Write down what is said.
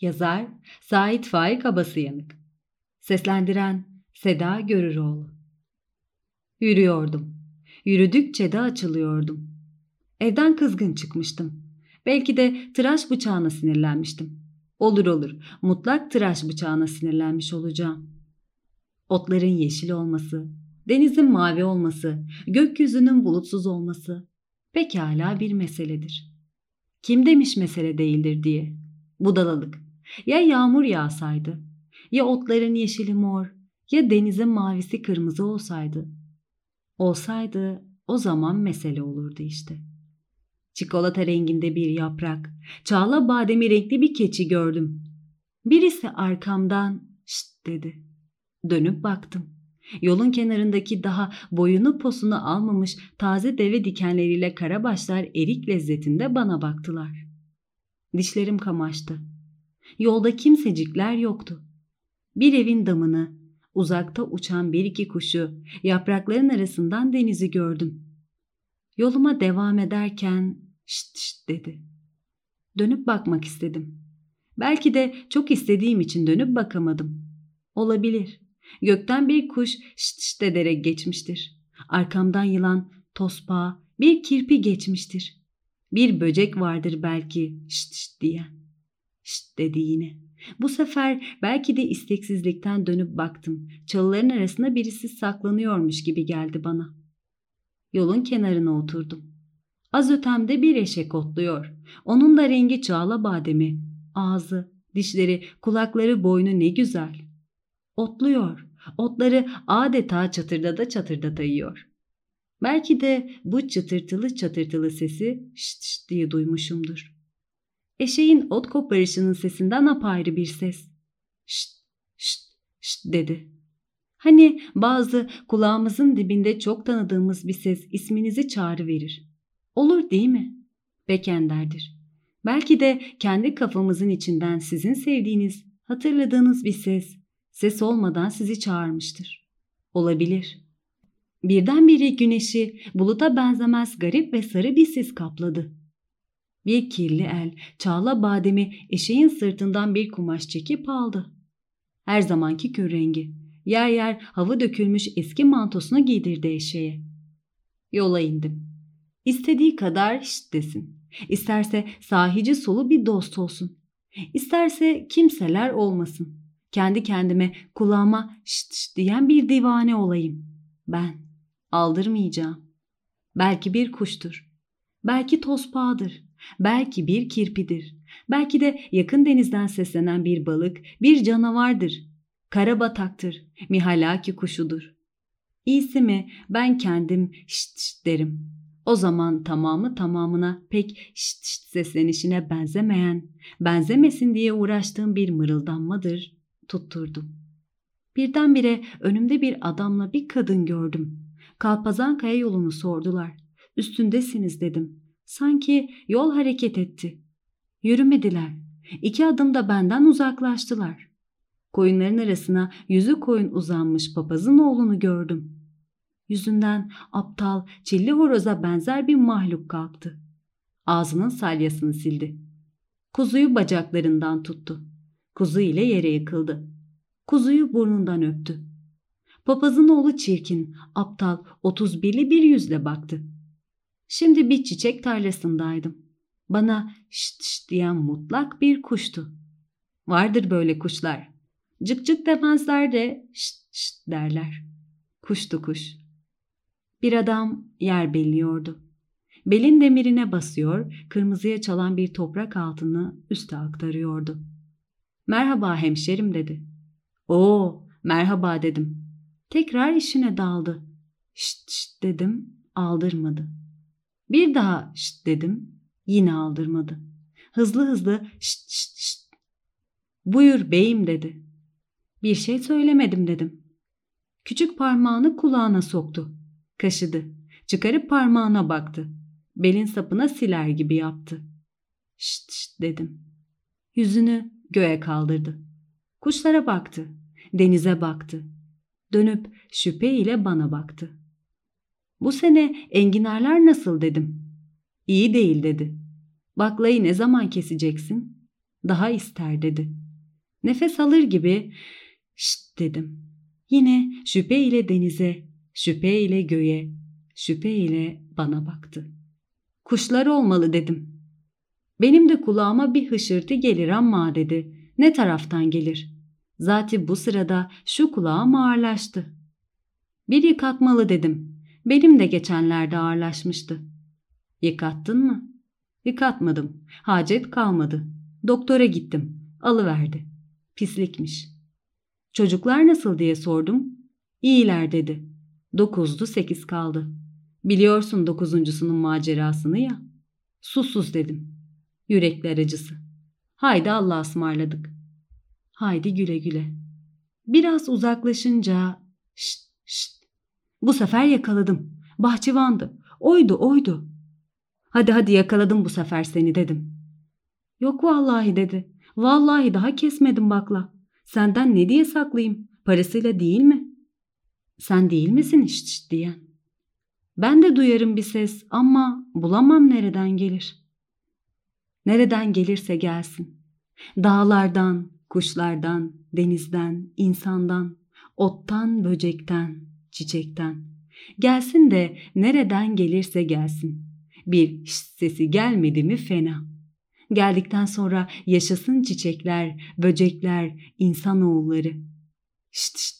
Yazar Sait Faik Abasıyanık Seslendiren Seda Görüroğlu Yürüyordum. Yürüdükçe de açılıyordum. Evden kızgın çıkmıştım. Belki de tıraş bıçağına sinirlenmiştim. Olur olur, mutlak tıraş bıçağına sinirlenmiş olacağım. Otların yeşil olması, denizin mavi olması, gökyüzünün bulutsuz olması pekala bir meseledir. Kim demiş mesele değildir diye. Budalalık. Ya yağmur yağsaydı, ya otların yeşili mor, ya denizin mavisi kırmızı olsaydı. Olsaydı o zaman mesele olurdu işte. Çikolata renginde bir yaprak, çağla bademi renkli bir keçi gördüm. Birisi arkamdan şşt dedi. Dönüp baktım. Yolun kenarındaki daha boyunu posunu almamış taze deve dikenleriyle karabaşlar erik lezzetinde bana baktılar. Dişlerim kamaştı. Yolda kimsecikler yoktu. Bir evin damını, uzakta uçan bir iki kuşu, yaprakların arasından denizi gördüm. Yoluma devam ederken şşt şşt dedi. Dönüp bakmak istedim. Belki de çok istediğim için dönüp bakamadım. Olabilir. Gökten bir kuş şşt şşt ederek geçmiştir. Arkamdan yılan, tospa, bir kirpi geçmiştir. Bir böcek vardır belki şşt şşt diyen. Şşt dedi yine. Bu sefer belki de isteksizlikten dönüp baktım. Çalıların arasında birisi saklanıyormuş gibi geldi bana. Yolun kenarına oturdum. Az ötemde bir eşek otluyor. Onun da rengi çağla bademi. Ağzı, dişleri, kulakları, boynu ne güzel. Otluyor. Otları adeta çatırdada çatırdata yiyor. Belki de bu çıtırtılı çatırtılı sesi şşt şşt diye duymuşumdur. Eşeğin ot koparışının sesinden apayrı bir ses. Şşt şşt şşt dedi. Hani bazı kulağımızın dibinde çok tanıdığımız bir ses isminizi çağrı verir. Olur değil mi? Bekenderdir. Belki de kendi kafamızın içinden sizin sevdiğiniz, hatırladığınız bir ses, ses olmadan sizi çağırmıştır. Olabilir. Birdenbire güneşi buluta benzemez garip ve sarı bir sis kapladı. Bir kirli el çağla bademi eşeğin sırtından bir kumaş çekip aldı. Her zamanki kör rengi. Yer yer hava dökülmüş eski mantosunu giydirdi eşeğe. Yola indim. İstediği kadar şşt desin. İsterse sahici solu bir dost olsun. İsterse kimseler olmasın. Kendi kendime kulağıma şşt şşt diyen bir divane olayım. Ben aldırmayacağım. Belki bir kuştur. Belki tospağıdır. Belki bir kirpidir. Belki de yakın denizden seslenen bir balık, bir canavardır. Karabataktır. Mihalaki kuşudur. İyisi mi ben kendim şşt şşt derim. O zaman tamamı tamamına pek şşt şşt seslenişine benzemeyen, benzemesin diye uğraştığım bir mırıldanmadır, tutturdum. Birdenbire önümde bir adamla bir kadın gördüm. Kalpazan kaya yolunu sordular. Üstündesiniz dedim. Sanki yol hareket etti. Yürümediler. İki adım da benden uzaklaştılar. Koyunların arasına yüzü koyun uzanmış papazın oğlunu gördüm. Yüzünden aptal, çilli horoza benzer bir mahluk kalktı. Ağzının salyasını sildi. Kuzuyu bacaklarından tuttu. Kuzu ile yere yıkıldı. Kuzuyu burnundan öptü. Papazın oğlu çirkin, aptal, otuz birli bir yüzle baktı. Şimdi bir çiçek tarlasındaydım. Bana şşt şşt diyen mutlak bir kuştu. Vardır böyle kuşlar. Cık cık demezler de şşt şşt derler. Kuştu kuş. Bir adam yer belliyordu. Belin demirine basıyor, kırmızıya çalan bir toprak altını üste aktarıyordu. Merhaba hemşerim dedi. Oo, merhaba dedim. Tekrar işine daldı. Şşt şşt dedim, aldırmadı. Bir daha şşt dedim, yine aldırmadı. Hızlı hızlı şşt şşt şşt. Buyur beyim dedi. Bir şey söylemedim dedim. Küçük parmağını kulağına soktu. Kaşıdı. Çıkarıp parmağına baktı. Belin sapına siler gibi yaptı. Şşt şşt dedim. Yüzünü göğe kaldırdı. Kuşlara baktı. Denize baktı. Dönüp şüphe ile bana baktı. Bu sene enginarlar nasıl dedim. İyi değil dedi. Baklayı ne zaman keseceksin? Daha ister dedi. Nefes alır gibi şşt dedim. Yine şüphe ile denize, şüphe ile göğe, şüphe ile bana baktı. Kuşlar olmalı dedim. Benim de kulağıma bir hışırtı gelir ama dedi. Ne taraftan gelir? Zati bu sırada şu kulağım ağırlaştı. Bir yıkatmalı dedim. Benim de geçenlerde ağırlaşmıştı. Yıkattın mı? Yıkatmadım. Hacet kalmadı. Doktora gittim. Alıverdi. Pislikmiş. Çocuklar nasıl diye sordum. İyiler dedi. Dokuzdu sekiz kaldı. Biliyorsun dokuzuncusunun macerasını ya. Susuz dedim. Yürekler acısı. Haydi Allah'a ısmarladık. Haydi güle güle. Biraz uzaklaşınca şşt. Bu sefer yakaladım. Bahçıvandı. Oydu oydu. Hadi hadi yakaladım bu sefer seni dedim. Yok vallahi dedi. Vallahi daha kesmedim bakla. Senden ne diye saklayayım? Parasıyla değil mi? Sen değil misin şşt diyen? Ben de duyarım bir ses ama bulamam nereden gelir. Nereden gelirse gelsin. Dağlardan, kuşlardan, denizden, insandan, ottan, böcekten, çiçekten. Gelsin de nereden gelirse gelsin. Bir sesi gelmedi mi fena. Geldikten sonra yaşasın çiçekler, böcekler, insanoğulları. Şşt şşt.